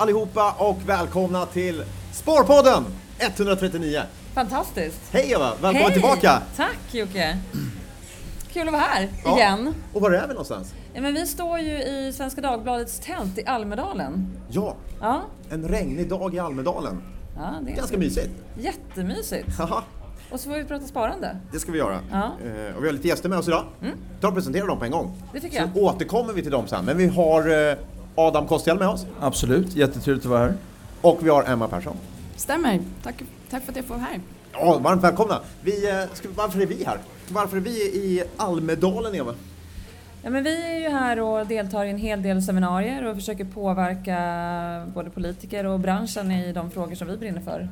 Allihopa och välkomna till Sparpodden 139. Fantastiskt. Hej Eva, välkommen Hej. tillbaka. Tack Jocke. Kul att vara här Ja. igen. Och var är vi någonstans? Ja, men vi står ju i Svenska Dagbladets tält i Almedalen. Ja, Ja, en regnig dag i Almedalen. ja det är Ganska mysigt. jättemysigt. Haha, Och så får vi prata sparande. det ska vi göra. Ja. Eh, och vi har lite gäster med oss idag. Ta och presentera dem på en gång. Det tycker Så återkommer vi till dem sen. Men vi har eh, Adam Kostiel med oss Absolut, jättetrevligt att vara här. och vi har Emma Persson. Stämmer. Tack, tack för att jag får vara här. Ja, varmt välkomna. Vi, eh, ska, varför är vi här? Varför är vi i Almedalen, Eva? Ja, men vi är ju här och deltar i en hel del seminarier och försöker påverka både politiker och branschen i de frågor som vi brinner för.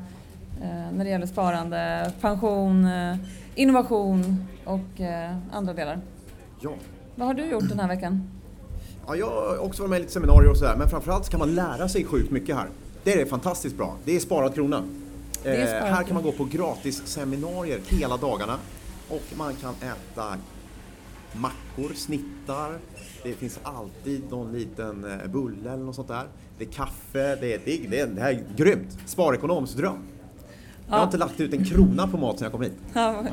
Eh, när det gäller sparande, pension, eh, innovation och eh, andra delar. Ja. Vad har du gjort den här veckan? Ja, jag har också varit med i lite seminarier och sådär, men framförallt kan man lära sig sjukt mycket här. Det är fantastiskt bra. Det är sparad krona. Eh, här kan man gå på gratis seminarier hela dagarna och man kan äta mackor, snittar. Det finns alltid någon liten eh, bulle eller något sånt där. Det är kaffe, det är, det är, det är, det här är grymt. Sparekonoms dröm. Jag har Ja. inte lagt ut en krona på mat sedan jag kom hit. Ja,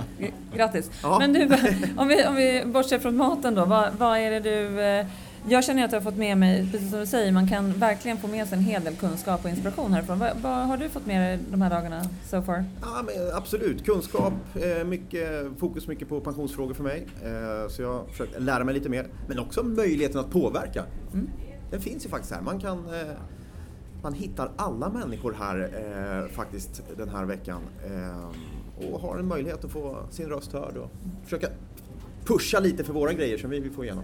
grattis. Ja. Men du, om vi, om vi bortser från maten då, vad, vad är det du... Jag känner att jag har fått med mig, precis som du säger, man kan verkligen få med sig en hel del kunskap och inspiration härifrån. Vad, vad har du fått med dig de här dagarna so far? Ja, absolut. Kunskap, eh, mycket, fokus mycket på pensionsfrågor för mig. Eh, Så jag har försökt lära mig lite mer. Men också möjligheten att påverka. Mm. Den finns ju faktiskt här. Man kan... eh, Man hittar alla människor här eh, faktiskt den här veckan. Eh, Och har en möjlighet att få sin röst hörd och försöka pusha lite för våra grejer som vi vill få igenom.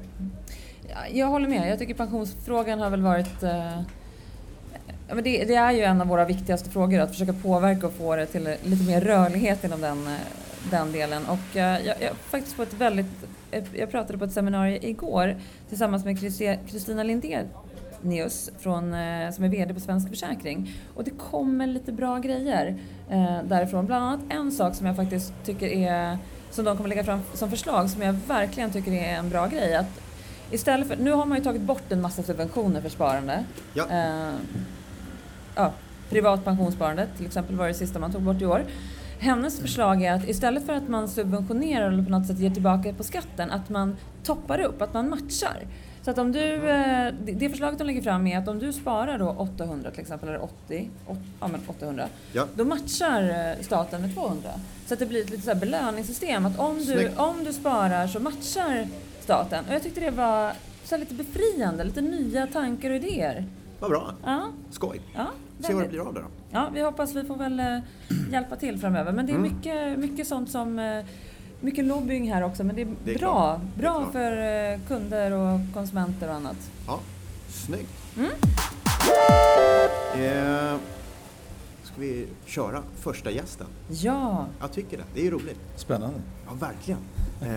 Jag håller med. Jag tycker pensionsfrågan har väl varit... eh, men det, det är ju en av våra viktigaste frågor, att försöka påverka och få det till lite mer rörlighet inom den, eh, den delen. Och eh, jag, jag faktiskt på ett väldigt... Jag pratade på ett seminarium igår tillsammans med Kristina Lindenius från, eh, som är VD på Svensk Försäkring. Och det kommer lite bra grejer eh, därifrån. Bland annat en sak som jag faktiskt tycker är som de kommer lägga fram som förslag som jag verkligen tycker är en bra grej. Att Istället för, nu har man ju tagit bort en massa subventioner för sparande. Ja. Eh, ja, privat pensionssparande till exempel var det sista man tog bort i år. Hennes förslag är att istället för att man subventionerar eller på något sätt ger tillbaka på skatten, att man toppar upp, att man matchar. Så att om du, eh, det- förslaget de lägger fram är att om du sparar då 800 till exempel, eller 80, åt- ja men 800, Ja. då matchar eh, staten med 200. Så att det blir ett lite så här belöningssystem, att om du, Snyggt. om du sparar så matchar staten. Och jag tyckte det var så lite befriande, lite nya tankar och idéer. Vad bra. Ja, Skoj. ja, Se vad det blir av det då. ja vi hoppas vi får väl eh, hjälpa till framöver. Men det är Mm. mycket, mycket sånt som eh, mycket lobbying här också, men det är, Det är bra. klart. Är Bra klart. för eh, kunder och konsumenter och annat. Ja, snyggt. Mm. Eh, ska vi köra första gästen? Ja, Jag tycker det. Det är ju roligt. Spännande. Ja, verkligen. Eh,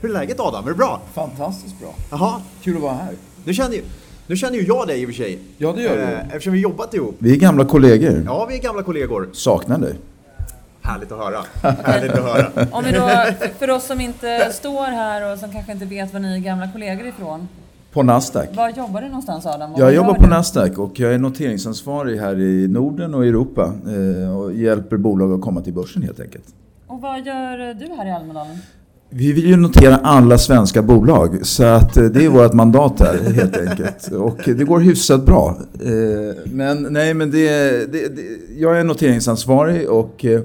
hur är läget Adam? Är det bra? Fantastiskt bra. Jaha, Kul att vara här. nu känner ju, nu känner ju jag dig i och för sig. Ja, det gör du. Eh, eftersom vi jobbat ihop. Vi är gamla kollegor. Ja, vi är gamla kollegor. Saknar dig. Härligt att höra. Härligt att höra. om vi då, för oss som inte står här och som kanske inte vet var ni är gamla kollegor ifrån. På Nasdaq. Var jobbar du någonstans Adam? Jag jobbar på du? Nasdaq och jag är noteringsansvarig här i Norden och Europa eh, och hjälper bolag att komma till börsen helt enkelt. Och vad gör du här i Almedalen? Vi vill ju notera alla svenska bolag så att eh, det är vårt mandat här helt enkelt. Och det går hyfsat bra. Eh, men nej, men det, det, det, jag är noteringsansvarig och eh,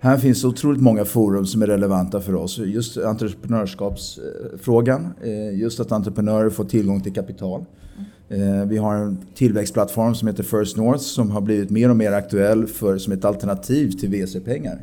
här finns otroligt många forum som är relevanta för oss. Just entreprenörskapsfrågan, just att entreprenörer får tillgång till kapital. Vi har en tillväxtplattform som heter First North som har blivit mer och mer aktuell för, som ett alternativ till VC-pengar.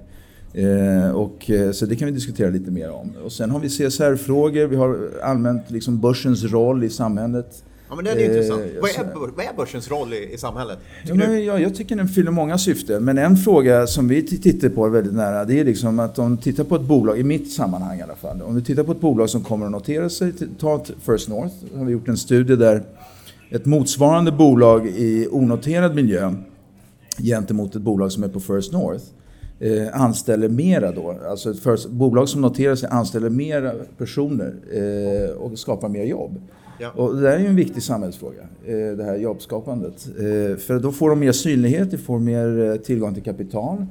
Eh, och, eh, så det kan vi diskutera lite mer om. Och sen har vi CSR-frågor, vi har allmänt liksom börsens roll i samhället. Ja, men det är Eh, intressant. Vad är, vad är börsens roll i, i samhället? Ja, men, ja, jag tycker den fyller många syften. Men en fråga som vi tittar på väldigt nära det är liksom att om du tittar på ett bolag, i mitt sammanhang i alla fall. Om du tittar på ett bolag som kommer att notera sig, ta First North. Har vi gjort en studie där ett motsvarande bolag i onoterad miljö gentemot ett bolag som är på First North eh, anställer mera då. Alltså ett first, bolag som noterar sig anställer mera personer eh, och skapar mer jobb. Ja. Och det där är ju en viktig samhällsfråga, eh, det här jobbskapandet. Eh, för då får de mer synlighet, de får mer eh, tillgång till kapital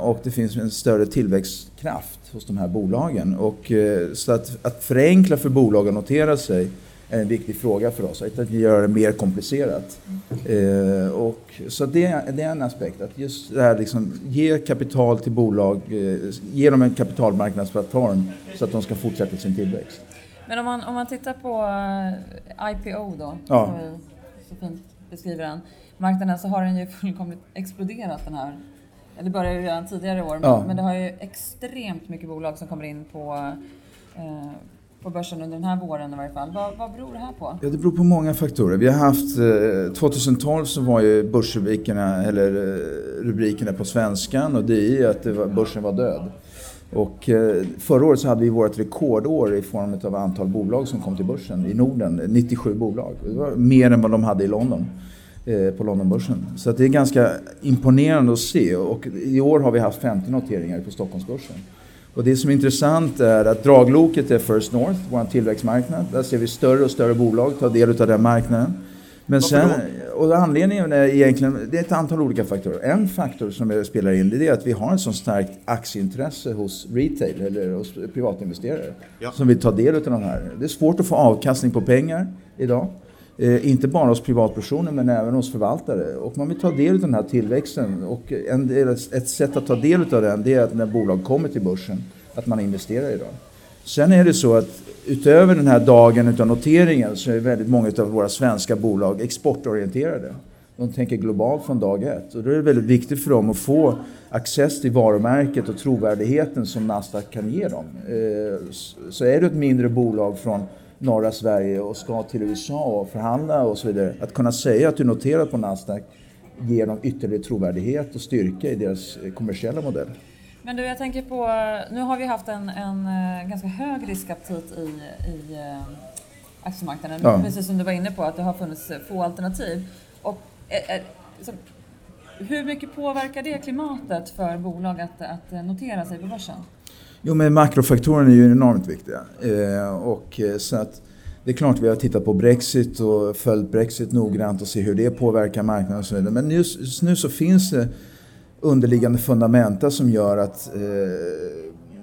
och det finns en större tillväxtkraft hos de här bolagen. Och, så att, att förenkla för bolag att notera sig är en viktig fråga för oss, att göra det mer komplicerat. Eh, och, så det, det, är en aspekt, att just det här liksom, ge kapital till bolag, eh, ge dem en kapitalmarknadsplattform så att de ska fortsätta sin tillväxt. Men om man, om man tittar på eh, IPO då, ja. som vi så fint beskriver den, marknaden så har den ju fullkomligt exploderat den här det började ju redan tidigare år, men, ja. men det har ju extremt mycket bolag som kommer in på eh, på börsen under den här våren i varje fall. Vad, vad beror det här på? Ja, det beror på många faktorer. Vi har haft, eh, 2012 så var ju börsrubrikerna, eller eh, rubrikerna på svenskan och DI att var, börsen var död. Och eh, förra året så hade vi vårt rekordår i form av antal bolag som kom till börsen i Norden. 97 bolag. Det var mer än vad de hade i London eh, på Londonbörsen. Så det är ganska imponerande att se och i år har vi haft 50 noteringar på Stockholmsbörsen. Och det som är intressant är att dragloket är First North, vår tillväxtmarknad. Där ser vi större och större bolag ta del av den marknaden. Men sen, och anledningen är egentligen, det är ett antal olika faktorer. En faktor som spelar in det är att vi har ett så starkt aktieintresse hos retail eller hos privatinvesterare ja. som vill ta del av de här. Det är svårt att få avkastning på pengar idag. Eh, inte bara hos privatpersoner men även hos förvaltare. Och man vill ta del av den här tillväxten. Och en del, ett sätt att ta del av den det är att när bolag kommer till börsen, att man investerar i dem. Sen är det så att utöver den här dagen utav noteringen så är väldigt många av våra svenska bolag exportorienterade. De tänker globalt från dag ett. Och då är det väldigt viktigt för dem att få access till varumärket och trovärdigheten som Nasdaq kan ge dem. Eh, så är du ett mindre bolag från norra Sverige och ska till USA och förhandla och så vidare. Att kunna säga att du noterar på Nasdaq ger dem ytterligare trovärdighet och styrka i deras kommersiella modell. Men du, jag tänker på, nu har vi haft en, en eh, ganska hög riskaptit i, i eh, aktiemarknaden. Ja. Precis som du var inne på, att det har funnits få alternativ. Och, är, så, hur mycket påverkar det klimatet för bolag att, att notera sig på börsen? Jo, men makrofaktorerna är ju enormt viktiga. Eh, och, eh, så att, det är klart vi har tittat på Brexit och följt Brexit noggrant och se hur det påverkar marknaden och så vidare. Men just, just nu så finns det underliggande fundamenta som gör att eh,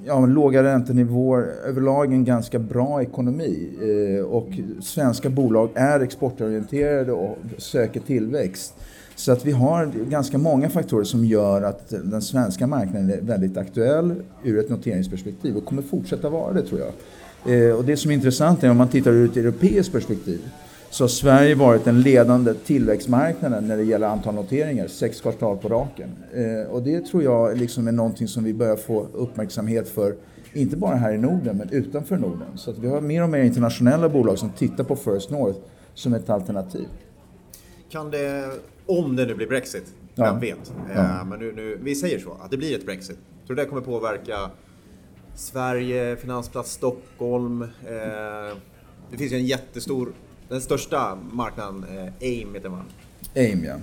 ja, låga räntenivåer, överlag en ganska bra ekonomi. Eh, och svenska bolag är exportorienterade och söker tillväxt. Så att vi har ganska många faktorer som gör att den svenska marknaden är väldigt aktuell ur ett noteringsperspektiv och kommer fortsätta vara det tror jag. Eh, och det som är intressant är om man tittar ur ett europeiskt perspektiv så har Sverige varit den ledande tillväxtmarknaden när det gäller antal noteringar, sex kvartal på raken. Eh, och det tror jag liksom är någonting som vi börjar få uppmärksamhet för, inte bara här i Norden men utanför Norden. Så att vi har mer och mer internationella bolag som tittar på First North som ett alternativ. Kan det om det nu blir Brexit, ja. vem vet? Ja. Eh, men nu, nu, vi säger så, att det blir ett Brexit. Tror du det kommer påverka Sverige, Finansplats Stockholm? Eh, det finns ju en jättestor, den största marknaden, eh, AIM heter man. AIM ja.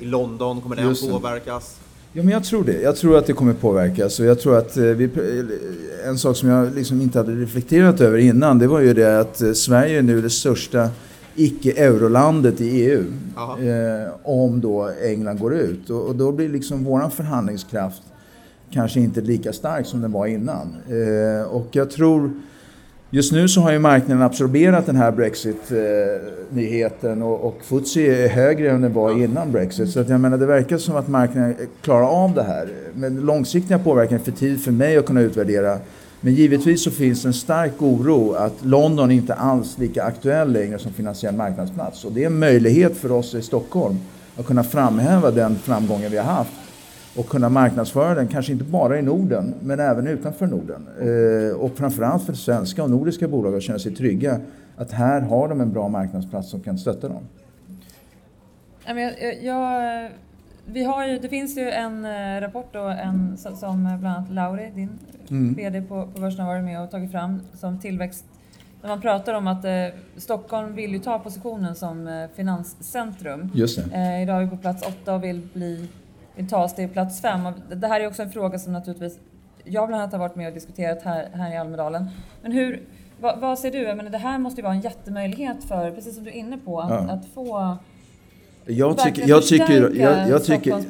I London, kommer den Just påverkas? Ja, men jag tror det. Jag tror att det kommer påverkas. Och jag tror att vi, en sak som jag liksom inte hade reflekterat över innan, det var ju det att Sverige är nu det största icke-eurolandet i EU. Eh, om då England går ut. Och, och, då blir liksom våran förhandlingskraft kanske inte lika stark som den var innan. Eh, och jag tror Just nu så har ju marknaden absorberat den här Brexit-nyheten och, och FTSE är högre än den var innan Brexit. Så att jag menar, det verkar som att marknaden klarar av det här. Men långsiktiga påverkan är för tid för mig att kunna utvärdera. Men givetvis så finns en stark oro att London inte alls är lika aktuell längre som finansiell marknadsplats. Och det är en möjlighet för oss i Stockholm att kunna framhäva den framgången vi har haft och kunna marknadsföra den, kanske inte bara i Norden, men även utanför Norden. Eh, och framförallt för svenska och nordiska bolag att känna sig trygga att här har de en bra marknadsplats som kan stötta dem. Jag, jag, vi har ju, det finns ju en eh, rapport då, en, som bland annat Lauri, din mm. VD på, på börsen, har varit med och tagit fram som tillväxt när man pratar om att eh, Stockholm vill ju ta positionen som eh, finanscentrum. Just eh, idag är vi på plats åtta och vill, bli, vill ta oss till plats fem. det här är också en fråga som naturligtvis jag bland annat har varit med och diskuterat här, här i Almedalen. Men hur, Vad, vad ser du? Jag menar, det här måste ju vara en jättemöjlighet för, precis som du är inne på, att, Ja. att få Jag tycker, verkligen jag, tycker, jag, jag, tycker,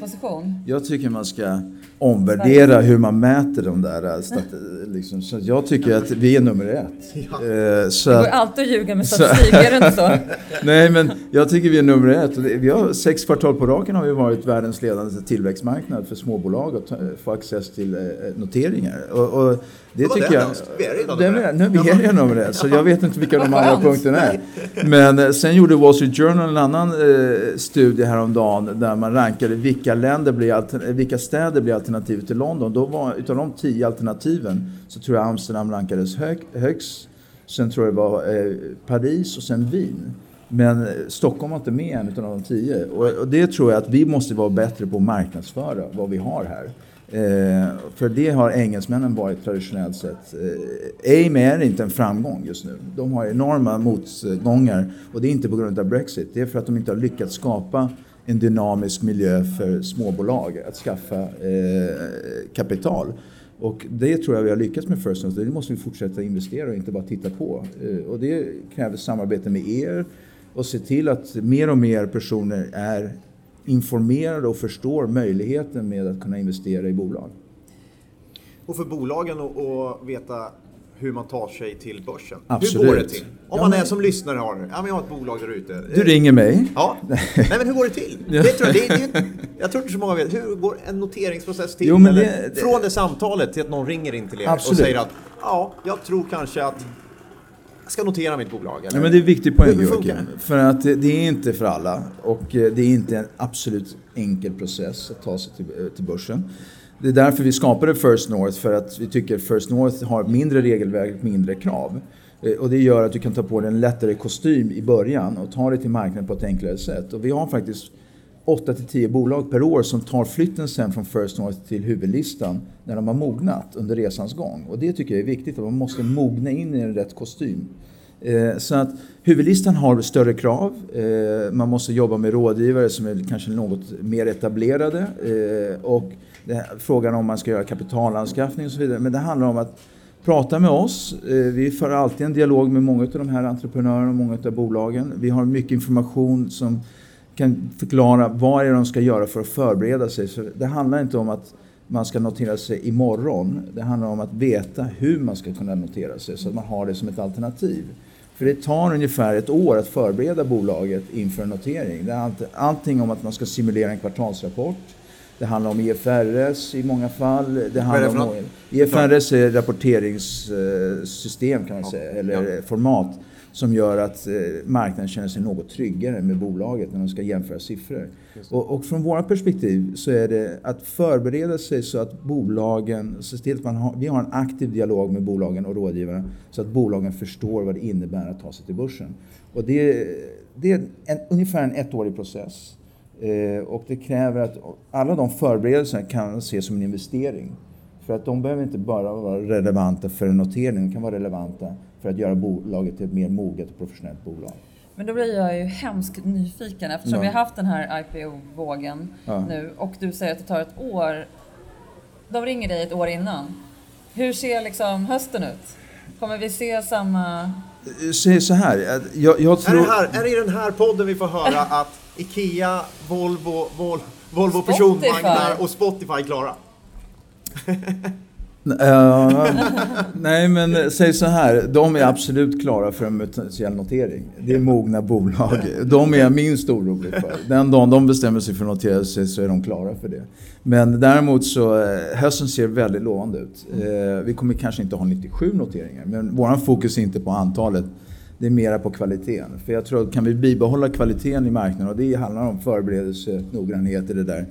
jag tycker man ska omvärdera hur man mäter de där. Stat, liksom. Så jag tycker att vi är nummer ett. Eh, Så Det går alltid att ljuga med statistik, är det inte så? nej, men jag tycker vi är nummer ett. Vi har sex kvartal på raken har vi varit världens ledande tillväxtmarknad för småbolag att få access till eh, noteringar. Och, och det var tycker jag... Vi är redan. Nu vi är redan ett, så jag vet inte vilka de Vad andra punkterna är. Men eh, sen gjorde Wall Street Journal en annan eh, studie häromdagen där man rankade vilka, länder blir eh, vilka städer blir alternativet till London. Då var, utav de tio alternativen så tror jag Amsterdam rankades hög, högst. Sen tror jag det var eh, Paris och sen Wien. Men eh, Stockholm var inte med en utav de tio. Och, och det tror jag att vi måste vara bättre på att marknadsföra vad vi har här. Eh, för det har engelsmännen varit traditionellt sett. Eh, AIM är inte en framgång just nu. De har enorma motgångar och det är inte på grund av Brexit. Det är för att de inte har lyckats skapa en dynamisk miljö för småbolag att skaffa eh, kapital. Och det tror jag vi har lyckats med First North. Det måste vi fortsätta investera och inte bara titta på. Eh, och det kräver samarbete med er och se till att mer och mer personer är informerade och förstår möjligheten med att kunna investera i bolag. Och för bolagen att veta hur man tar sig till börsen. Hur Absolut. går det till? Om man är som lyssnare har, ja men jag har ett bolag där ute. Du ringer mig. Ja, nej men hur går det till? Det tror jag, det, det, jag tror inte så många vet. Hur går en noteringsprocess till? Jo, det- Från det samtalet till att någon ringer in till er Absolut. och säger att ja, jag tror kanske att ska notera mitt bolag. Eller? Ja, men det är en viktig poäng Joakim. För att det, det är inte för alla och eh, det är inte en absolut enkel process att ta sig till, eh, till börsen. Det är därför vi skapade First North för att vi tycker First North har mindre regelverk, mindre krav. Eh, Och det gör att du kan ta på dig en lättare kostym i början och ta dig till marknaden på ett enklare sätt. Och vi har faktiskt 8 till 10 bolag per år som tar flytten sen från First North till huvudlistan när de har mognat under resans gång. Och det tycker jag är viktigt, att man måste mogna in i en rätt kostym. Eh, Så att huvudlistan har större krav. Eh, Man måste jobba med rådgivare som är kanske något mer etablerade. Eh, Och det här, frågan om man ska göra kapitalanskaffning och så vidare. Men det handlar om att prata med oss. Eh, vi för alltid en dialog med många av de här entreprenörerna och många av bolagen. Vi har mycket information som kan förklara vad är det de ska göra för att förbereda sig. Så det handlar inte om att man ska notera sig imorgon. Det handlar om att veta hur man ska kunna notera sig så att man har det som ett alternativ. För det tar ungefär ett år att förbereda bolaget inför en notering. Det är allt, allting om att man ska simulera en kvartalsrapport. Det handlar om IFRS i många fall. Det är det handlar för om, något? IFRS är rapporteringssystem kan man säga, eller format som gör att eh, marknaden känner sig något tryggare med bolaget när de ska jämföra siffror. Och, och från våra perspektiv så är det att förbereda sig så att bolagen, så till att man har, vi har en aktiv dialog med bolagen och rådgivarna så att bolagen förstår vad det innebär att ta sig till börsen. Och det, det är en, ungefär en ettårig process. Eh, och det kräver att alla de förberedelserna kan ses som en investering. För att de behöver inte bara vara relevanta för en notering, de kan vara relevanta för att göra bolaget till ett mer moget och professionellt bolag. Men då blir jag ju hemskt nyfiken eftersom Ja. vi har haft den här IPO-vågen Ja. nu och du säger att det tar ett år. De ringer dig ett år innan. Hur ser liksom hösten ut? Kommer vi se samma... Säg så här, jag, jag Är, tror... det här, är det i den här podden vi får höra att IKEA, Volvo, Vol, Volvo personvagnar och Spotify är klara? Eh, nej men säg så här, de är absolut klara för en potentiell notering. Det är mogna bolag. De är jag minst orolig för. Den dagen de bestämmer sig för att notera sig så är de klara för det. Men däremot så, eh, hösten ser väldigt lovande ut. Eh, vi kommer kanske inte ha 97 noteringar, men våran fokus är inte på antalet. Det är mera på kvaliteten. För jag tror att kan vi bibehålla kvaliteten i marknaden och det handlar om förberedelse, noggrannhet i det där.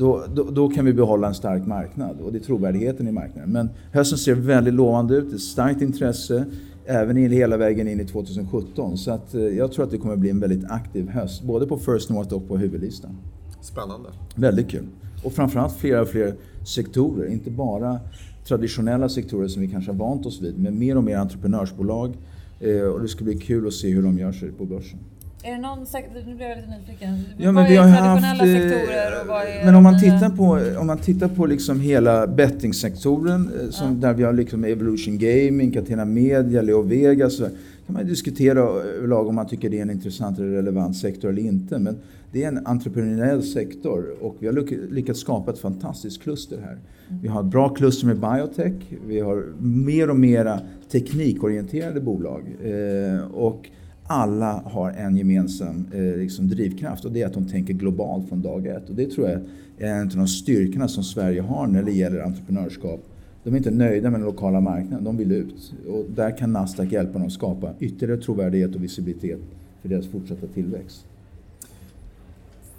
Då, då, då kan vi behålla en stark marknad och det är trovärdigheten i marknaden. Men hösten ser väldigt lovande ut, det är starkt intresse även in hela vägen in i 2017. Så att, eh, jag tror att det kommer bli en väldigt aktiv höst, både på First North och på huvudlistan. Spännande. Väldigt kul. Och framförallt fler och fler sektorer, inte bara traditionella sektorer som vi kanske har vant oss vid, men mer och mer entreprenörsbolag. Eh, och det ska bli kul att se hur de gör sig på börsen. Är det någon sektor, nu blev jag lite nyfiken. Ja, men vi har haft, eh, Men om man nya? tittar på, om man tittar på liksom hela bettingsektorn, eh, som Ja. där vi har liksom Evolution Gaming, Catena Media, Leo Vegas, så kan man diskutera överlag om man tycker det är en intressant eller relevant sektor eller inte. Men det är en entreprenöriell sektor och vi har lyck- lyckats skapa ett fantastiskt kluster här. Vi har ett bra kluster med biotech, vi har mer och mera teknikorienterade bolag eh, och alla har en gemensam eh, liksom drivkraft och det är att de tänker globalt från dag ett. Och det tror jag är en av de styrkorna som Sverige har när det gäller entreprenörskap. De är inte nöjda med den lokala marknaden, de vill ut. Och där kan Nasdaq hjälpa dem att skapa ytterligare trovärdighet och visibilitet för deras fortsatta tillväxt.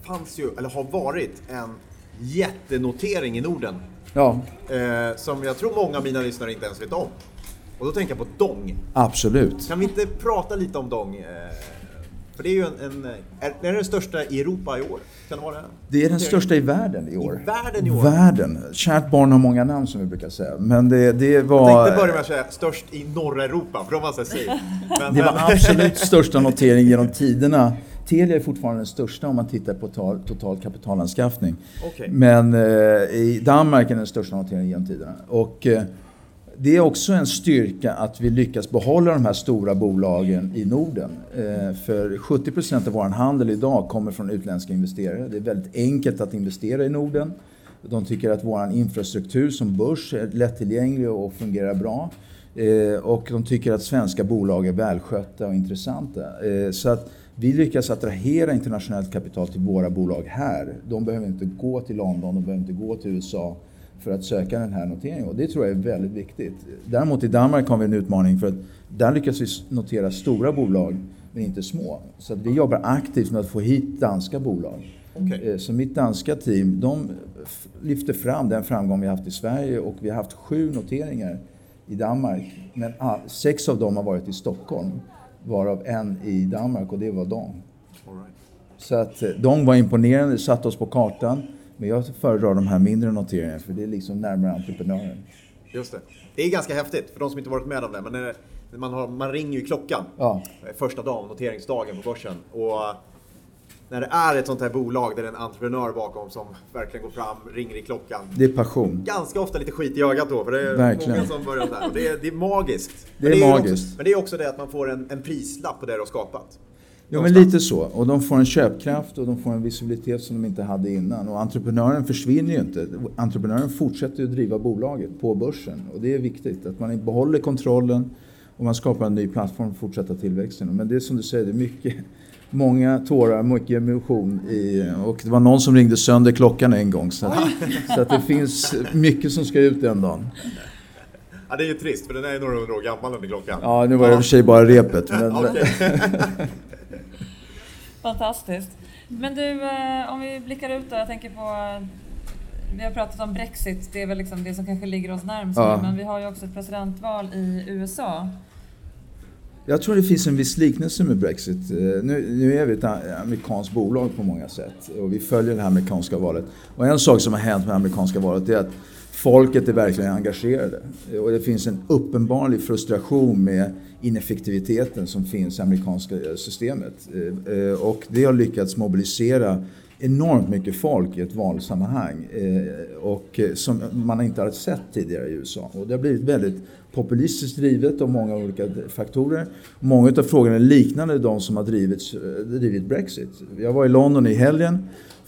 fanns ju, eller har varit, en jättenotering i Norden. Ja, Eh, som jag tror många av mina lyssnare inte ens vet om. Och då tänker jag på Dong. absolut. Kan vi inte prata lite om Dong? Eh, för det är ju en, en är, är det den största i Europa i år? Kan det vara det? Det är den största i världen i år. I världen i år? Världen. Kärt barn har många namn som vi brukar säga. Men det, det Jag var... tänkte börja med att säga störst i norra Europa, för de var så safe. Men, Det var men- absolut största notering genom tiderna. Telia är fortfarande den största om man tittar på total, total kapitalanskaffning. Okej. Men eh, i Danmark är den största noteringen genom tiderna. Och, eh, det är också en styrka att vi lyckas behålla de här stora bolagen i Norden. Eh, för 70 procent av vår handel idag kommer från utländska investerare. Det är väldigt enkelt att investera i Norden. De tycker att vår infrastruktur som börs är lättillgänglig och fungerar bra. Eh, och de tycker att svenska bolag är välskötta och intressanta. Eh, så att vi lyckas attrahera internationellt kapital till våra bolag här. De behöver inte gå till London, de behöver inte gå till USA för att söka den här noteringen. Och det tror jag är väldigt viktigt. Däremot i Danmark har vi en utmaning för att där lyckas vi notera stora bolag men inte små. Så vi jobbar aktivt med att få hit danska bolag. Okej. Eh, Så mitt danska team, de lyfter fram den framgång vi haft i Sverige och vi har haft sju noteringar i Danmark. Men sex av dem har varit i Stockholm, varav en i Danmark och det var Dong. Right. Så att eh, de var imponerande, satte oss på kartan. Men jag föredrar de här mindre noteringarna för det är liksom närmare entreprenören. Just det. Det är ganska häftigt för de som inte varit med om det. Men när det- när man, har, man ringer ju klockan Ja. första dagen, noteringsdagen på börsen. Och när det är ett sånt här bolag där det är en entreprenör bakom som verkligen går fram, ringer i klockan. Det är passion. Ganska ofta lite skit i ögat då, för det är Verkligen. många som börjar där. Det, är, det är magiskt. Det är men ju magiskt. Också, men det är också det att man får en, en prislapp på det du har skapat. Ja, men lite så. Och de får en köpkraft och de får en visibilitet som de inte hade innan. Och entreprenören försvinner ju inte. Entreprenören fortsätter ju att driva bolaget på börsen. Och det är viktigt att man behåller kontrollen och man skapar en ny plattform för att fortsätta tillväxten. Men det är som du säger, det är mycket, många tårar, mycket emotion. I, och det var någon som ringde sönder klockan en gång. Så, att, så att det finns mycket som ska ut den dagen. Ja, det är ju trist, för den är några hundra år gammal under klockan. Ja, nu var det i och för sig bara repet. Men. Fantastiskt. Men du, eh, om vi blickar ut då. Jag tänker på... Vi har pratat om Brexit, det är väl liksom det som kanske ligger oss närmst Ja. men vi har ju också ett presidentval i USA. Jag tror det finns en viss liknelse med Brexit. Eh, Nu, nu är vi ett amerikanskt bolag på många sätt och vi följer det här amerikanska valet. Och en sak som har hänt med det amerikanska valet är att folket är verkligen engagerade. Och det finns en uppenbarlig frustration med ineffektiviteten som finns i amerikanska systemet. Eh, och det har lyckats mobilisera enormt mycket folk i ett valsammanhang eh, och eh, som man inte har sett tidigare i USA. Och det har blivit väldigt populistiskt drivet av många olika faktorer. Många av frågorna är liknande de som har drivits, drivit Brexit. Jag var i London i helgen,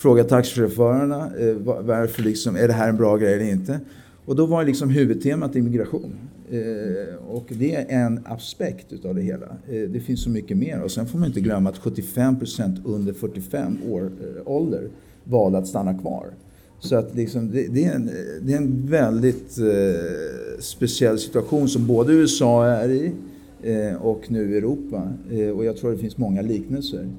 frågade taxichaufförerna eh, varför liksom, är det här en bra grej eller inte? Och då var liksom huvudtemat immigration. Eh, och det är en aspekt utav det hela. Eh, det finns så mycket mer. Och sen får man inte glömma att 75 procent under 45 år eh, ålder valde att stanna kvar. Så att liksom, det, det, är en, det är en väldigt eh, speciell situation som både USA är i eh, och nu Europa. Eh, och jag tror det finns många liknelser.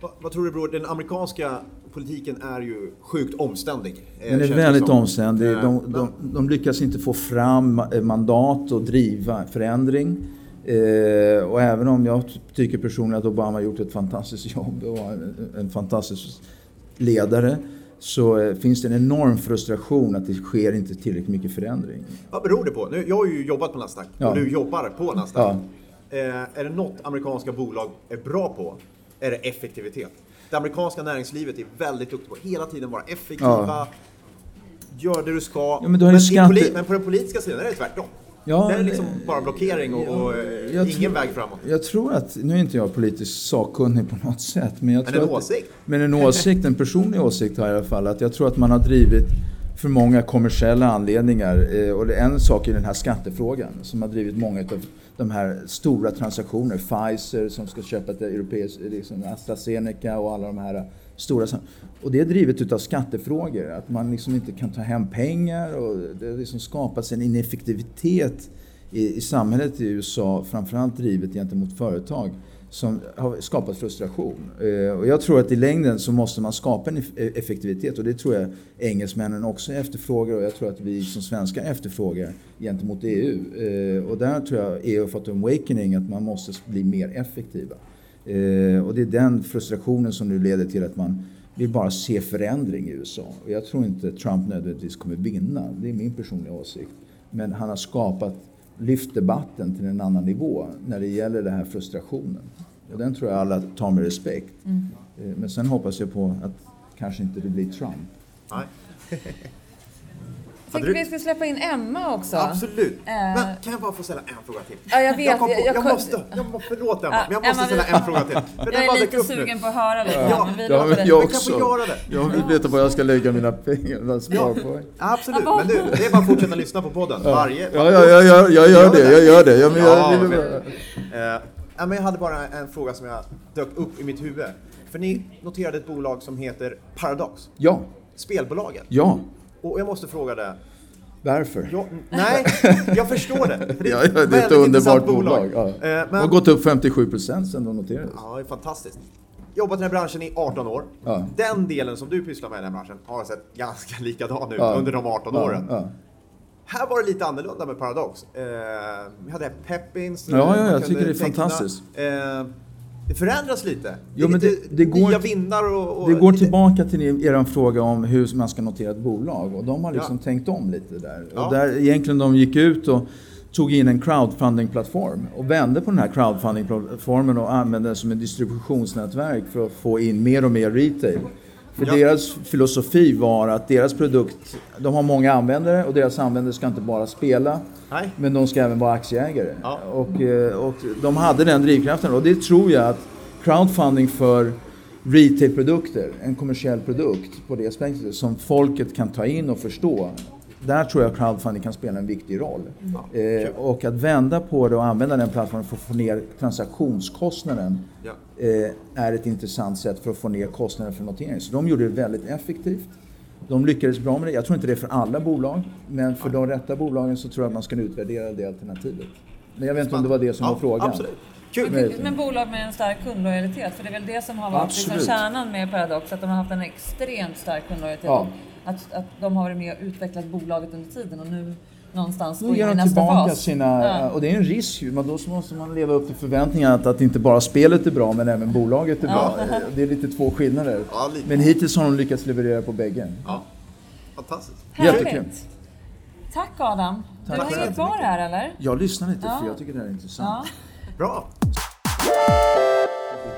Vad, vad tror du bror? Den amerikanska politiken är ju sjukt omständig. eh, Den är väldigt som. omständig. Eh, De, men- de, de lyckas inte få fram ma- mandat och driva förändring. Eh, och även om jag tycker personligen att Obama har gjort ett fantastiskt jobb och en, en fantastisk ledare så eh, finns det en enorm frustration att det sker inte tillräckligt mycket förändring. Vad beror det på? Nu, jag har ju jobbat på Nasdaq Ja. och du jobbar på Nasdaq. Ja. Eh, är det något amerikanska bolag är bra på är det effektivitet. Det amerikanska näringslivet är väldigt duktigt på att hela tiden vara effektiva, Ja. gör det du ska. Ja, men i skatte- men på den politiska sidan är det tvärtom. Ja, det är liksom bara blockering och, och eh, ingen tror- väg framåt. Jag tror att, nu är inte jag politiskt sakkunnig på något sätt, men jag Men tror en att, åsikt? Men en åsikt, en personlig åsikt har jag i alla fall, att jag tror att man har drivit för många kommersiella anledningar. Eh, Och det är en sak i den här skattefrågan som har drivit många av de här stora transaktionerna. Pfizer som ska köpa ett europeiskt, liksom AstraZeneca och alla de här stora. Och det är drivet utav skattefrågor. Att man liksom inte kan ta hem pengar och det har liksom skapats en ineffektivitet i, i samhället i USA, framförallt drivet gentemot företag som har skapat frustration. Eh, och jag tror att i längden så måste man skapa en effektivitet och det tror jag engelsmännen också efterfrågar och jag tror att vi som svenskar efterfrågar gentemot EU. Eh, och där tror jag EU har fått en awakening att man måste bli mer effektiva. Eh, och det är den frustrationen som nu leder till att man vill bara se förändring i USA. Och jag tror inte Trump nödvändigtvis kommer vinna, det är min personliga åsikt. Men han har skapat lyft debatten till en annan nivå när det gäller den här frustrationen. Och den tror jag alla tar med respekt. Eh, Men sen hoppas jag på att kanske inte det blir Trump. Nej. Jag tänkte vi skulle släppa in Emma också. Absolut. Eh. Men kan jag bara få ställa en fråga till? Ja, jag vet. Jag, på, Jag- jag, jag kom- måste, jag må, förlåt Emma, Ja, men jag måste Emma, ställa vi- en fråga till. För Jag är lite upp nu. sugen på att höra lite. Ja, men vi ja, men det. jag Men kan jag få göra det? Jag vill veta var jag ska lägga mina pengar, mina sparpoäng. Absolut, men du, det är bara att fortsätta lyssna på podden. Varje... Ja, ja, ja, ja, jag gör det, jag gör det. Ja, men Ja, jag vill men- bara... Eh, ja, men jag hade bara en fråga som jag dök upp i mitt huvud. För ni noterade ett bolag som heter Paradox, Ja, spelbolaget. ja. Och jag måste fråga det. Varför? Jag, nej, jag förstår det. För Ja, ja, det är ett underbart intressant bolag. Ja. Eh, Det men, har gått upp 57 procent sedan de noterades. Ja, det är fantastiskt. Jobbat i den här branschen i 18 år. Ja. Den delen som du pysslar med i den här branschen har sett ganska likadan ut Ja. under de 18 Ja, åren. Här var det lite annorlunda med Paradox. Eh, vi hade Peppins. Ja, ja, jag tycker det är teckna. fantastiskt. Eh, det förändras lite. Jo, det men det- det går- nya vindar och... och Det går tillbaka till er fråga om hur man ska notera ett bolag och de har liksom Ja. tänkt om lite där. Ja. Och där egentligen de gick ut och tog in en crowdfunding-plattform och vände på den här crowdfunding-plattformen och använde den som ett distributionsnätverk för att få in mer och mer retail. För Ja. deras filosofi var att deras produkt, de har många användare och deras användare ska inte bara spela Nej. men de ska även vara aktieägare. Ja. Och, eh, och de hade den drivkraften och det tror jag att crowdfunding för retailprodukter, en kommersiell produkt på det aspektet som folket kan ta in och förstå. Där tror jag crowdfunding kan spela en viktig roll. Eh, och att vända på det och använda den plattformen för att få ner transaktionskostnaden Ja. eh, är ett intressant sätt för att få ner kostnaden för notering. Så de gjorde det väldigt effektivt. De lyckades bra med det. Jag tror inte det är för alla bolag, men för de rätta bolagen så tror jag att man ska utvärdera det alternativet. Men jag vet inte om det var det som Ja, var frågan. Absolut. Kul. Men- bolag med en stark kundlojalitet, för det är väl det som har varit liksom kärnan med Paradox, att de har haft en extremt stark kundlojalitet. Ja. Att, att de har varit med och utvecklat bolaget under tiden och nu någonstans Nu gå in i de nästa tillbaka fas. sina, Ja. och det är en risk ju, men då måste man leva upp till förväntningarna att, att inte bara spelet är bra men även bolaget är bra. Det är lite två skillnader. Ja, lite. Men hittills har de lyckats leverera på bägge. Ja. Fantastiskt. Jättekul. Tack Adam. Tack du hänger kvar här eller? Jag lyssnar lite Ja. för jag tycker det här är intressant. Ja. Bra.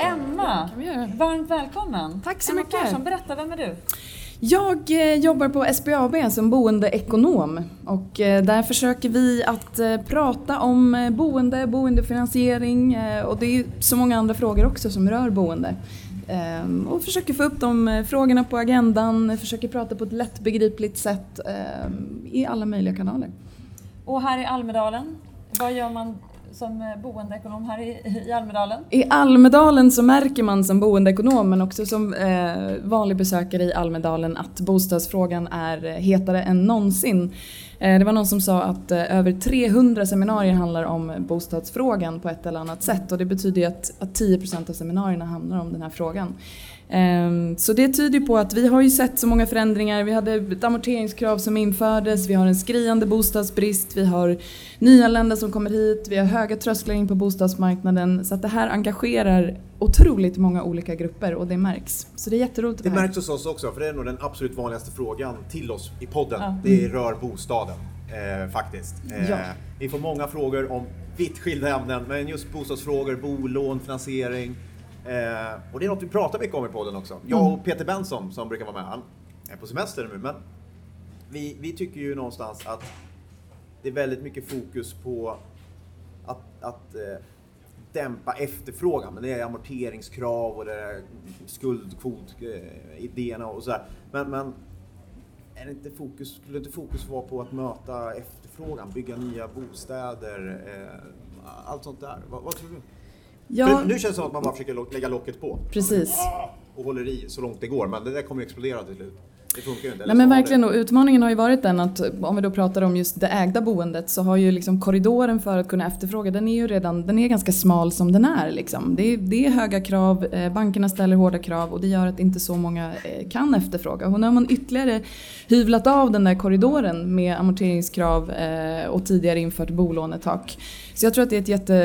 Emma, varmt välkommen. Tack så Emma mycket. Persson, berätta, vem är du? Jag eh, jobbar på SBAB som boendeekonom och eh, där försöker vi att eh, prata om boende, boendefinansiering och det är så många andra frågor också som rör boende. Ehm, och försöker få upp de frågorna på agendan, försöker prata på ett lättbegripligt sätt ehm, i alla möjliga kanaler. Och här i Almedalen, vad gör man som eh, boendeekonom här i, i Almedalen? I Almedalen så märker man som boendeekonom men också som eh, vanlig besökare i Almedalen att bostadsfrågan är hetare än någonsin. Eh, det var någon som sa att eh, över 300 seminarier handlar om bostadsfrågan på ett eller annat sätt och det betyder ju att, att 10% av seminarierna handlar om den här frågan. Ehm, Så det tyder på att vi har ju sett så många förändringar. Vi hade ett amorteringskrav som infördes, vi har en skriande bostadsbrist, vi har nyanlända som kommer hit, vi har höga trösklar in på bostadsmarknaden. Så att det här engagerar otroligt många olika grupper och det märks. Så det är jätteroligt att Det här. märks hos oss också, för det är nog den absolut vanligaste frågan till oss i podden. Ja. Det rör bostaden, eh, faktiskt. Eh, Ja. Vi får många frågor om vitt skilda ämnen, men just bostadsfrågor, bolån, finansiering. Eh, och det är något vi pratar mycket om i podden också. Jag och Peter Benson som brukar vara med, han är på semester nu, men vi, vi tycker ju någonstans att det är väldigt mycket fokus på att, att eh, dämpa efterfrågan. Men det är amorteringskrav och det är skuldkvot-idéerna och sådär. Men, men är inte fokus, skulle inte fokus vara på att möta efterfrågan, bygga nya bostäder, eh, allt sånt där? Vad, vad tror du? Ja, För nu känns det som att man bara försöker lägga locket på. precis. Och håller i så långt det går, men det där kommer ju explodera till slut. Det funkar ju inte. Nej men verkligen och utmaningen har ju varit den att om vi då pratar om just det ägda boendet så har ju liksom korridoren för att kunna efterfråga den är ju redan den är ganska smal som den är. Liksom. Det, är, det är höga krav, eh, bankerna ställer hårda krav och det gör att inte så många eh, kan efterfråga. Och nu har man ytterligare hyvlat av den där korridoren med amorteringskrav eh, och tidigare infört bolånetak. Så jag tror att det är jätte,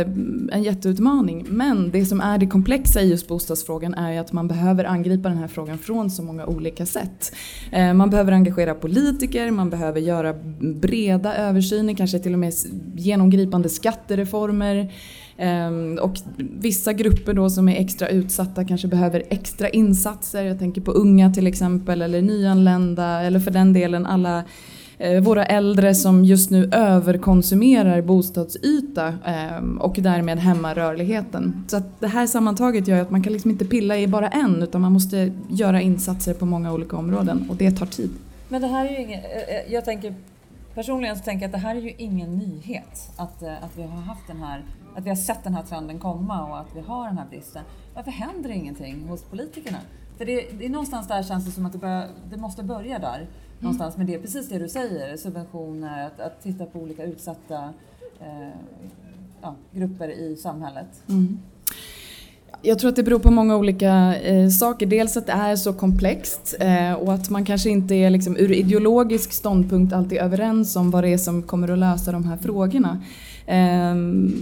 en jätteutmaning. Men det som är det komplexa i just bostadsfrågan är ju att man behöver angripa den här frågan från så många olika sätt. Eh, man behöver engagera politiker, man behöver göra breda översyner, kanske till och med genomgripande skattereformer. Ehm, och vissa grupper då som är extra utsatta kanske behöver extra insatser. Jag tänker på unga till exempel eller nyanlända eller för den delen alla Eh, våra äldre som just nu överkonsumerar bostadsyta eh, och därmed hämmar rörligheten. Så att det här sammantaget gör att man kan liksom inte pilla i bara en utan man måste göra insatser på många olika områden och det tar tid. Men det här är ju ingen, eh, jag tänker personligen så tänker jag att det här är ju ingen nyhet. Att, att vi har haft den här, att vi har sett den här trenden komma och att vi har den här bristen. Varför händer ingenting hos politikerna? För det, det är någonstans där känns det som att det, bör, det måste börja där. Någonstans med det, precis det du säger, subventioner, att, att titta på olika utsatta eh, ja, grupper i samhället. Jag tror att det beror på många olika eh, saker. Dels att det är så komplext eh, och att man kanske inte är liksom, ur ideologisk ståndpunkt alltid överens om vad det är som kommer att lösa de här frågorna. Eh,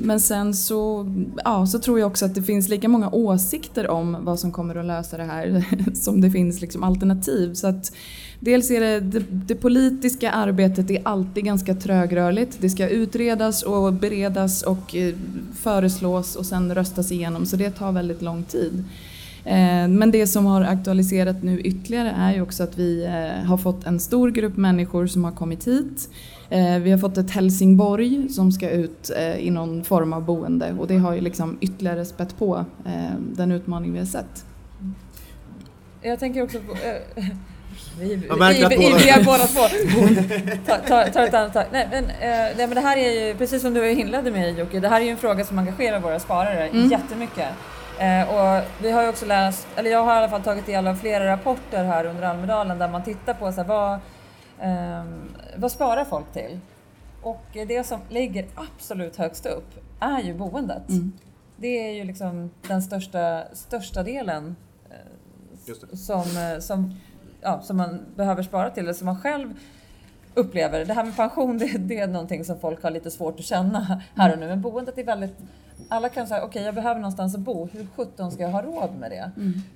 men sen så, ja, så tror jag också att det finns lika många åsikter om vad som kommer att lösa det här som det finns liksom, alternativ. Så att, Dels är det, det, det politiska arbetet är alltid ganska trögrörligt. Det ska utredas och beredas och eh, föreslås och sen röstas igenom så det tar väldigt lång tid. Eh, men det som har aktualiserat nu ytterligare är ju också att vi eh, har fått en stor grupp människor som har kommit hit. Vi har fått ett Helsingborg som ska ut i någon form av boende och det har ju liksom ytterligare spett på den utmaning vi har sett. Jag tänker också på... Vi vi- Jag märker att vi- båda- båda två. Ta, ta, ta ett annat tag. Nej men, eh, nej men det här är ju, precis som du inledde med Jocke, det här är ju en fråga som engagerar våra sparare Mm. jättemycket. Eh, och vi har ju också läst, eller jag har i alla fall tagit del av flera rapporter här under Almedalen där man tittar på så här, vad, ehm, vad sparar folk till? Och det som ligger absolut högst upp är ju boendet. Mm. Det är ju liksom den största, största delen eh, Just det. som, eh, som, ja, som man behöver spara till, eller som man själv upplever. Det här med pension, det, det är någonting som folk har lite svårt att känna här och nu. Men boendet är väldigt... Alla kan säga, okej jag behöver någonstans att bo. Hur sjutton ska jag ha råd med det?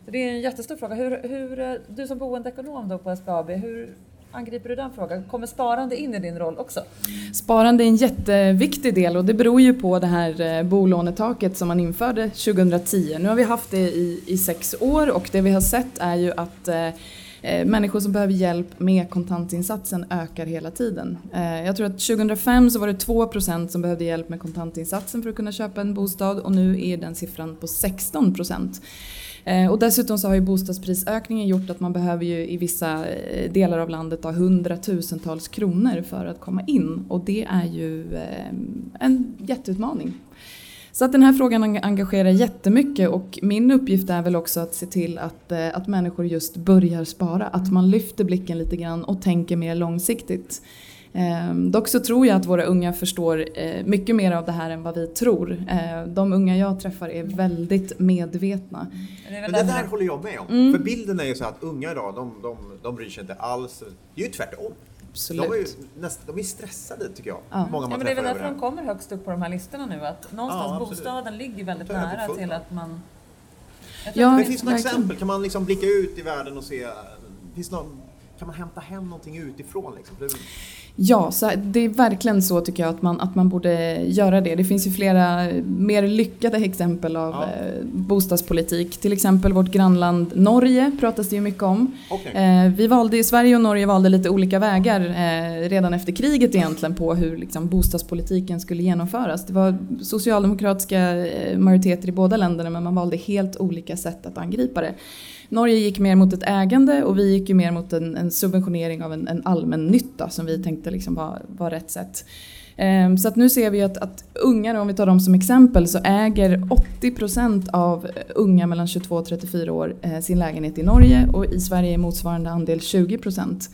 Så det är en jättestor fråga. Hur, hur, eh, du som boendeekonom då på SBAB, hur angriper du den frågan? Kommer sparande in i din roll också? Sparande är en jätteviktig del och det beror ju på det här eh, bolånetaket som man införde 2010. Nu har vi haft det i, i sex år och det vi har sett är ju att eh, Eh, människor som behöver hjälp med kontantinsatsen ökar hela tiden. Eh, jag tror att 2005 så var det 2% som behövde hjälp med kontantinsatsen för att kunna köpa en bostad och nu är den siffran på 16 eh, Och dessutom så har ju bostadsprisökningen gjort att man behöver ju i vissa delar av landet ha hundratusentals kronor för att komma in och det är ju en jätteutmaning. Så att den här frågan eng- engagerar jättemycket och min uppgift är väl också att se till att, eh, att människor just börjar spara, att man lyfter blicken lite grann och tänker mer långsiktigt. Eh, dock så tror jag att våra unga förstår eh, mycket mer av det här än vad vi tror. Eh, de unga jag träffar är väldigt medvetna. Men det där håller jag med om. Mm. För bilden är ju så att unga idag, de, de, de bryr sig inte alls. Det är ju tvärtom. Absolut. De är ju näst, de är stressade tycker jag. Ja. Många Ja, man men det är väl därför de kommer högst upp på de här listorna nu. Att någonstans Ja, bostaden ligger väldigt nära till att man... Ja, Det att finns några exempel, kan man liksom blicka ut i världen och se, finns någon, kan man hämta hem någonting utifrån liksom? Ja, så det är verkligen så tycker jag att man, att man borde göra det. Det finns ju flera mer lyckade exempel av Ja. eh, bostadspolitik. Till exempel vårt grannland Norge pratas det ju mycket om. Okej. Eh, vi valde i Sverige och Norge valde lite olika vägar eh, redan efter kriget egentligen på hur liksom, bostadspolitiken skulle genomföras. Det var socialdemokratiska majoriteter i båda länderna men man valde helt olika sätt att angripa det. Norge gick mer mot ett ägande och vi gick ju mer mot en, en subventionering av en, en allmännytta som vi tänkte liksom var, var rätt sätt. Ehm, så att nu ser vi att, att unga, om vi tar dem som exempel, så äger 80% av unga mellan 22 och 34 år eh, sin lägenhet i Norge och i Sverige är motsvarande andel 20%.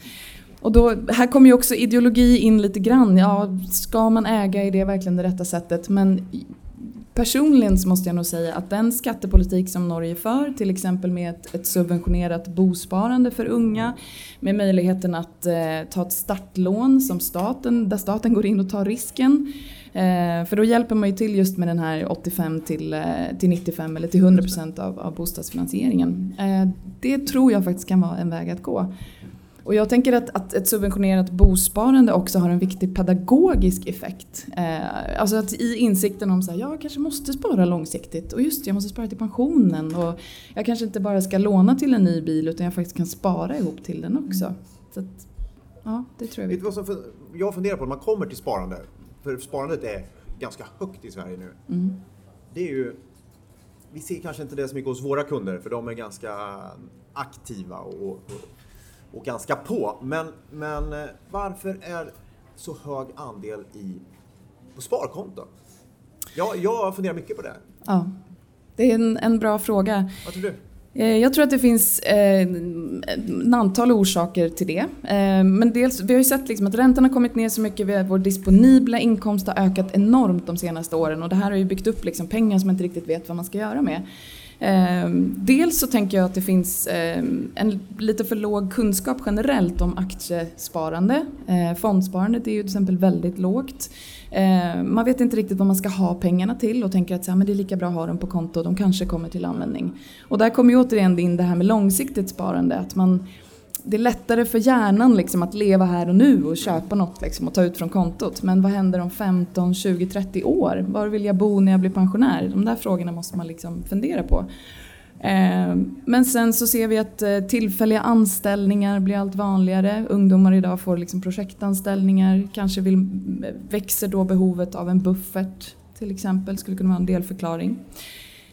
Och då, här kommer ju också ideologi in lite grann. Ja, ska man äga, är det verkligen det rätta sättet? Men personligen så måste jag nog säga att den skattepolitik som Norge för, till exempel med ett, ett subventionerat bosparande för unga, med möjligheten att eh, ta ett startlån som staten, där staten går in och tar risken. Eh, för då hjälper man ju till just med den här 85 till, eh, till 95 eller till 100% av, av bostadsfinansieringen. Eh, det tror jag faktiskt kan vara en väg att gå. Och jag tänker att, att ett subventionerat bosparande också har en viktig pedagogisk effekt. Eh, alltså att i insikten om att jag kanske måste spara långsiktigt och just det, jag måste spara till pensionen och jag kanske inte bara ska låna till en ny bil utan jag faktiskt kan spara ihop till den också. Så att, ja, det tror jag. Vet Vi. du vad som jag funderar på när man kommer till sparande, för sparandet är ganska högt i Sverige nu. Mm. Det är ju, vi ser kanske inte det så mycket hos våra kunder för de är ganska aktiva och, och, och ganska på. Men, men eh, varför är så hög andel i, på sparkonton? Jag, jag funderar mycket på det. Ja, det är en, en bra fråga. Vad tror du? Eh, Jag tror att det finns eh, ett antal orsaker till det. Eh, men dels, vi har ju sett liksom att räntan har kommit ner så mycket, vi har, vår disponibla inkomst har ökat enormt de senaste åren och det här har ju byggt upp liksom pengar som man inte riktigt vet vad man ska göra med. Ehm, dels så tänker jag att det finns ehm, en lite för låg kunskap generellt om aktiesparande. Ehm, Fondsparandet är ju till exempel väldigt lågt. Man vet inte riktigt vad man ska ha pengarna till och tänker att så här, men det är lika bra att ha dem på konto, de kanske kommer till användning. Och där kommer ju återigen in det här med långsiktigt sparande. Att man, det är lättare för hjärnan liksom att leva här och nu och köpa något liksom och ta ut från kontot. Men vad händer om 15, 20, 30 år? Var vill jag bo när jag blir pensionär? De där frågorna måste man liksom fundera på. Eh, men sen så ser vi att eh, tillfälliga anställningar blir allt vanligare. Ungdomar idag får liksom projektanställningar. Kanske vill, eh, växer då behovet av en buffert till exempel. Skulle kunna vara en delförklaring.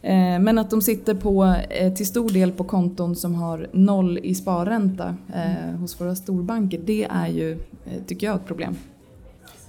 Eh, Men att de sitter på, eh, till stor del på konton som har noll i sparränta eh, hos våra storbanker. Det är ju, tycker jag, ett problem.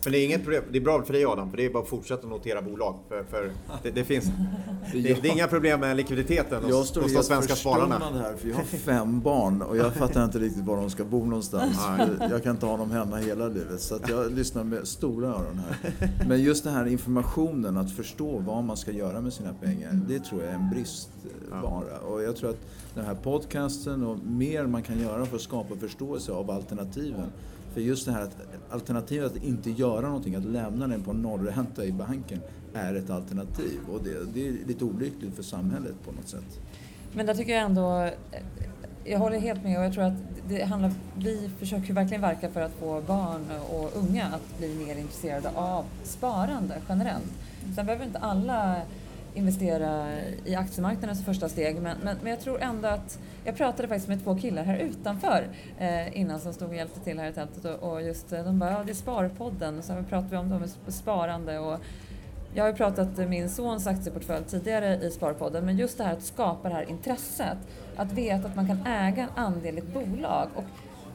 Men det är inget problem. Det är bra för dig Adam, för det är bara att fortsätta notera bolag. För, för det, det, finns, det, det är inga problem med likviditeten Jag hos, står hos de svenska spararna. här för jag har fem barn och jag fattar inte riktigt var de ska bo någonstans. Jag kan inte ha dem hemma hela livet så jag lyssnar med stora öron här. Men just den här informationen, att förstå vad man ska göra med sina pengar, det tror jag är en bristvara. Och jag tror att den här podcasten och mer man kan göra för att skapa förståelse av alternativen. För just det här att alternativet att inte göra någonting, att lämna den på nollränta i banken, är ett alternativ. Och det, det är lite olyckligt för samhället på något sätt. Men där tycker jag ändå, eh, jag håller helt med och jag tror att det handlar, vi försöker verkligen verka för att få barn och unga att bli mer intresserade av sparande generellt. Sen behöver inte alla investera i aktiemarknaden som första steg men, men, men jag tror ändå att, jag pratade faktiskt med två killar här utanför eh, innan som stod och hjälpte till här i tältet och, och just eh, de bara, ja det är Sparpodden, och så pratade vi om det med sparande och jag har ju pratat min sons aktieportfölj tidigare i Sparpodden, men just det här att skapa det här intresset. Att veta att man kan äga en andel i ett bolag. Och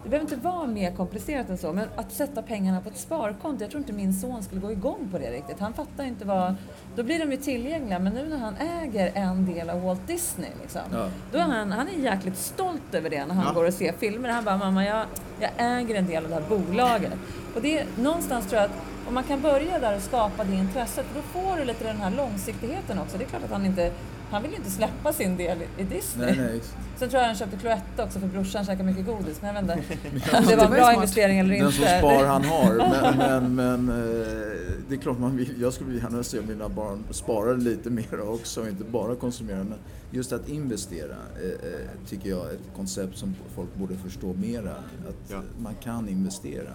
det behöver inte vara mer komplicerat än så, men att sätta pengarna på ett sparkonto, jag tror inte min son skulle gå igång på det riktigt. Han fattar inte vad... Då blir de ju tillgängliga, men nu när han äger en del av Walt Disney, liksom, Ja. då är han, han är jäkligt stolt över det när han Ja. går och ser filmer. Han bara, mamma jag, jag äger en del av det här bolaget. Och det är, någonstans tror jag att om man kan börja där och skapa det intresset, för då får du lite den här långsiktigheten också. Det är klart att han inte, han vill ju inte släppa sin del i Disney. Nej, nej. Sen tror jag han köpte Cloetta också för brorsan käkar mycket godis, men jag vet inte om det var en bra smart. investering eller Den inte. som spar han har. Men, men, men eh, det är klart, man vill, jag skulle gärna se mina barn spara lite mer också och inte bara konsumera. Men just att investera eh, eh, tycker jag är ett koncept som folk borde förstå mera. Att Ja. man kan investera.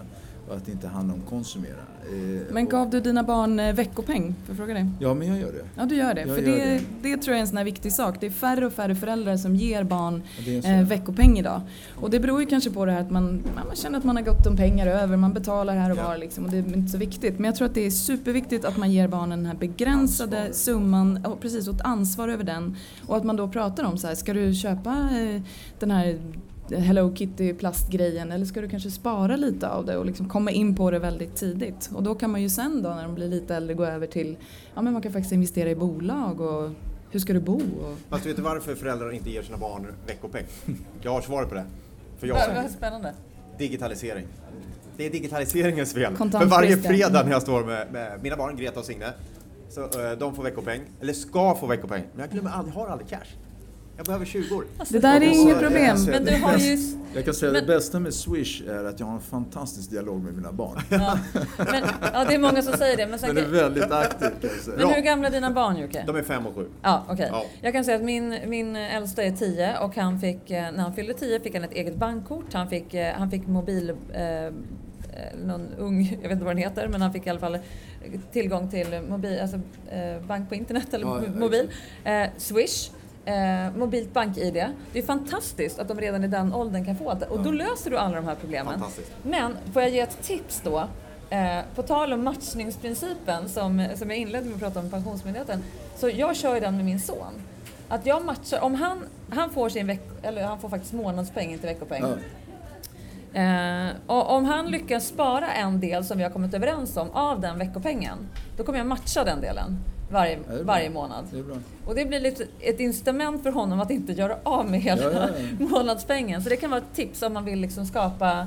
Och att inte handlar om konsumera. Eh, Men gav du dina barn eh, veckopeng? Får jag fråga dig? Ja, men jag gör det. Ja, du gör det. Jag för gör det, det. det tror jag är en sån här viktig sak. Det är färre och färre föräldrar som ger barn eh, veckopeng idag. Och det beror ju kanske på det här att man, man känner att man har gott om pengar över, man betalar här och Ja. var liksom, och det är inte så viktigt. Men jag tror att det är superviktigt att man ger barnen den här begränsade Ansvar. summan, och precis, och ett ansvar över den. Och att man då pratar om så här, ska du köpa eh, den här Hello Kitty plastgrejen eller ska du kanske spara lite av det och liksom komma in på det väldigt tidigt. Och då kan man ju sen då när de blir lite äldre gå över till, ja men man kan faktiskt investera i bolag och hur ska du bo? Och, Fast vet du varför föräldrar inte ger sina barn veckopeng? Jag har svaret på det. För jag Vad spännande. digitalisering. Det är digitaliseringens fel. För varje fredag när jag står med, med mina barn, Greta och Signe, så eh, de får veckopeng, eller ska få veckopeng. Men jag glömmer aldrig, har aldrig cash. Jag behöver 20 det där är inget problem. Men du har ju... Jag kan säga att Men- det bästa med Swish är att jag har en fantastisk dialog med mina barn. Ja, men, ja, det är många som säger det. Men, sen, Den är väldigt aktiv kan jag säga. men hur gamla är dina barn Jocke? De är 5 och 7. Ja, okej. Ja. Jag kan säga att min, min äldsta är 10 och han fick, eh, när han fyllde 10 fick han ett eget bankkort. Han fick, eh, han fick mobil... Eh, eh, någon ung, jag vet inte vad den heter, men han fick i alla fall tillgång till mobil, alltså, eh, bank på internet eller ja, mobil. Eh, Swish. Eh, mobilt bank-id. Det är fantastiskt att de redan i den åldern kan få det och då löser du alla de här problemen. Men får jag ge ett tips då? Eh, på tal om matchningsprincipen som, som jag inledde med att prata om Pensionsmyndigheten. Så jag kör ju den med min son. Att jag matchar, om han, han får sin veck, eller han får faktiskt månadspeng, inte veckopeng. Ja. Eh, och om han lyckas spara en del som vi har kommit överens om av den veckopengen, då kommer jag matcha den delen varje, Ja, det är varje månad. Det är. Och det blir lite ett incitament för honom att inte göra av med hela Ja, ja, ja. månadspengen. Så det kan vara ett tips om man vill liksom skapa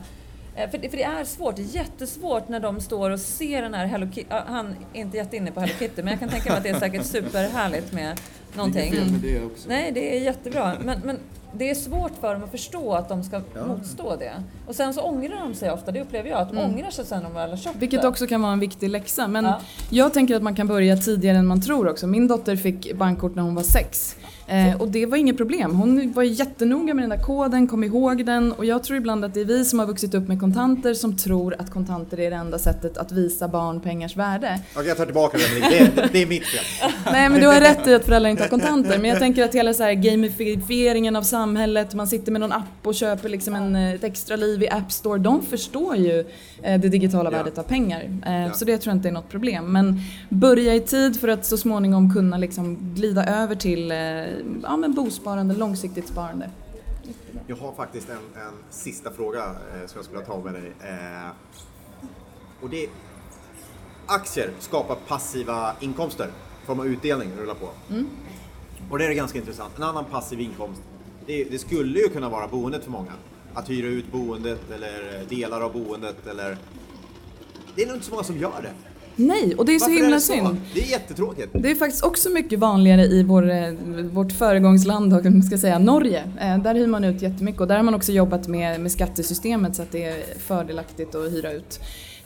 eh, för det, för det är svårt, det är jättesvårt när de står och ser den här Hello Kitty. Han är inte jätteinne på Hello Kitty men jag kan tänka mig att det är säkert superhärligt med någonting. Inget fel med det också. Nej, det är jättebra. Men, men det är svårt för dem att förstå att de ska Ja. motstå det. Och sen så ångrar de sig ofta, det upplever jag, att de ångrar sig sen när de väl har köpt Vilket det. också kan vara en viktig läxa. Men Ja. jag tänker att man kan börja tidigare än man tror också. Min dotter fick bankkort när hon var sex. Eh, och det var inget problem. Hon var jättenoga med den där koden, kom ihåg den. Och jag tror ibland att det är vi som har vuxit upp med kontanter som tror att kontanter är det enda sättet att visa barn pengars värde. Okej, jag tar tillbaka det. Det, det är mitt fel. Nej men du har rätt i att föräldrar inte har kontanter. Men jag tänker att hela så här gamifieringen av samhället, man sitter med någon app och köper liksom en, ett extra liv i App Store. De förstår ju eh, det digitala Ja. värdet av pengar. Eh, Ja. Så det tror jag inte är något problem. Men börja i tid för att så småningom kunna liksom glida över till eh, ja, men bosparande, långsiktigt sparande. Jag har faktiskt en, en sista fråga som jag skulle ta med dig. Och det är, aktier skapar passiva inkomster i form av utdelning, rullar på. Och det är ganska intressant. En annan passiv inkomst, det, det skulle ju kunna vara boendet för många. Att hyra ut boendet eller delar av boendet eller... Det är nog inte så många som gör det. Nej, och det är så Varför himla det så? synd. Det är jättetråkigt. Det är faktiskt också mycket vanligare i vår, eh, vårt föregångsland, man ska säga Norge. Eh, Där hyr man ut jättemycket och där har man också jobbat med, med skattesystemet så att det är fördelaktigt att hyra ut.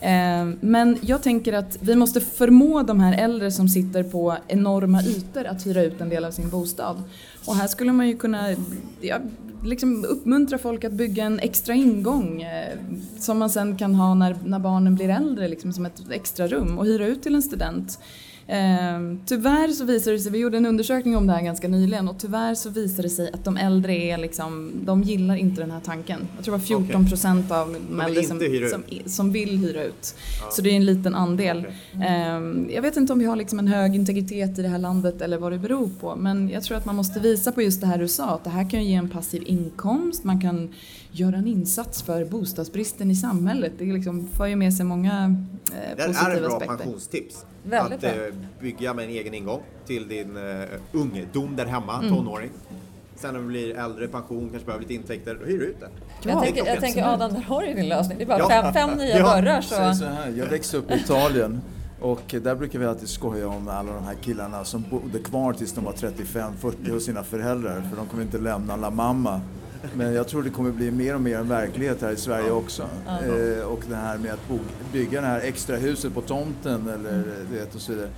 Eh, men jag tänker att vi måste förmå de här äldre som sitter på enorma ytor att hyra ut en del av sin bostad. Och här skulle man ju kunna ja, liksom uppmuntra folk att bygga en extra ingång eh, som man sen kan ha när, när barnen blir äldre, liksom som ett extra rum och hyra ut till en student. Eh, tyvärr så visar det sig, vi gjorde en undersökning om det här ganska nyligen och tyvärr så visar det sig att de äldre är liksom, de gillar inte den här tanken. Jag tror det var 14 procent av de äldre som, som, som vill hyra ut. Så det är en liten andel. Eh, jag vet inte om vi har liksom en hög integritet i det här landet eller vad det beror på men jag tror att man måste visa på just det här du sa, att det här kan ge en passiv inkomst, man kan göra en insats för bostadsbristen i samhället. Det liksom för ju med sig många eh, Det positiva här är ett bra aspekter. pensionstips. Väldigt att bra. eh, bygga med en egen ingång till din eh, ungdom där hemma, Mm. tonåring. Sen när du blir äldre, pension, kanske behöver lite intäkter, då hyr du ut det. Jag, Det är tänker, jag tänker Adam, där har du din lösning. Det är bara Ja. fem, fem nya Ja. dörrar Så det så... så här, jag växte upp i Italien och där brukar vi alltid skoja om alla de här killarna som bodde kvar tills de var 35-40 hos sina föräldrar för de kommer inte lämna La Mamma. Men jag tror det kommer bli mer och mer en verklighet här i Sverige också. Eh, och det här med att bygga det här extra huset på tomten eller du vet och så vidare.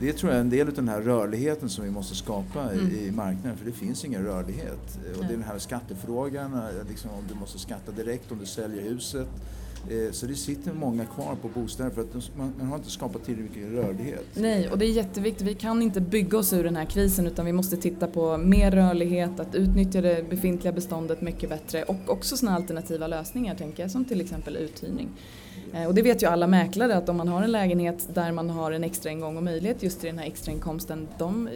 Det tror jag är en del av den här rörligheten som vi måste skapa i, i marknaden för det finns ingen rörlighet. Eh, Och det är den här skattefrågan, eh, liksom om du måste skatta direkt om du säljer huset. Eh, Så det sitter många kvar på bostäder för att de- man har inte skapat tillräckligt mycket rörlighet. Nej, och det är jätteviktigt. Vi kan inte bygga oss ur den här krisen utan vi måste titta på mer rörlighet, att utnyttja det befintliga beståndet mycket bättre och också sådana alternativa lösningar tänker jag, som till exempel uthyrning. Eh, Och det vet ju alla mäklare att om man har en lägenhet där man har en extra ingång och möjlighet just till den här extrainkomsten, de,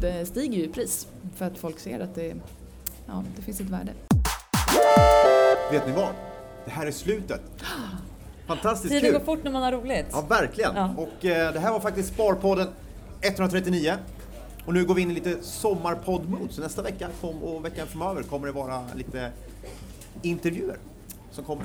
det stiger ju i pris för att folk ser att det, ja, det finns ett värde. Vet ni vad? Det här är slutet. Fantastiskt Tiden går kul. fort när man har roligt. Ja, verkligen. Ja. Och eh, det här var faktiskt Sparpodden 139. Och nu går vi in i lite sommarpodd-mode. Så nästa vecka kom, och veckan framöver kommer det vara lite intervjuer som kommer.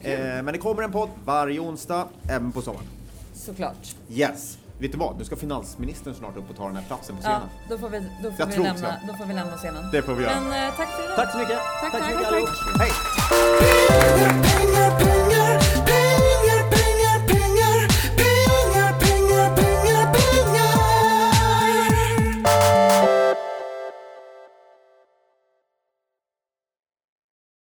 Eh, men det kommer en podd varje onsdag, även på sommaren. Såklart. Yes. Vet du vad? Nu ska finansministern snart upp och ta den här platsen på scenen. Ja, då får vi, då får vi, lämna, då får vi lämna scenen. Det får vi göra. Men eh, tack för idag. Tack så mycket. Tack, tack, tack. allihop. Hej!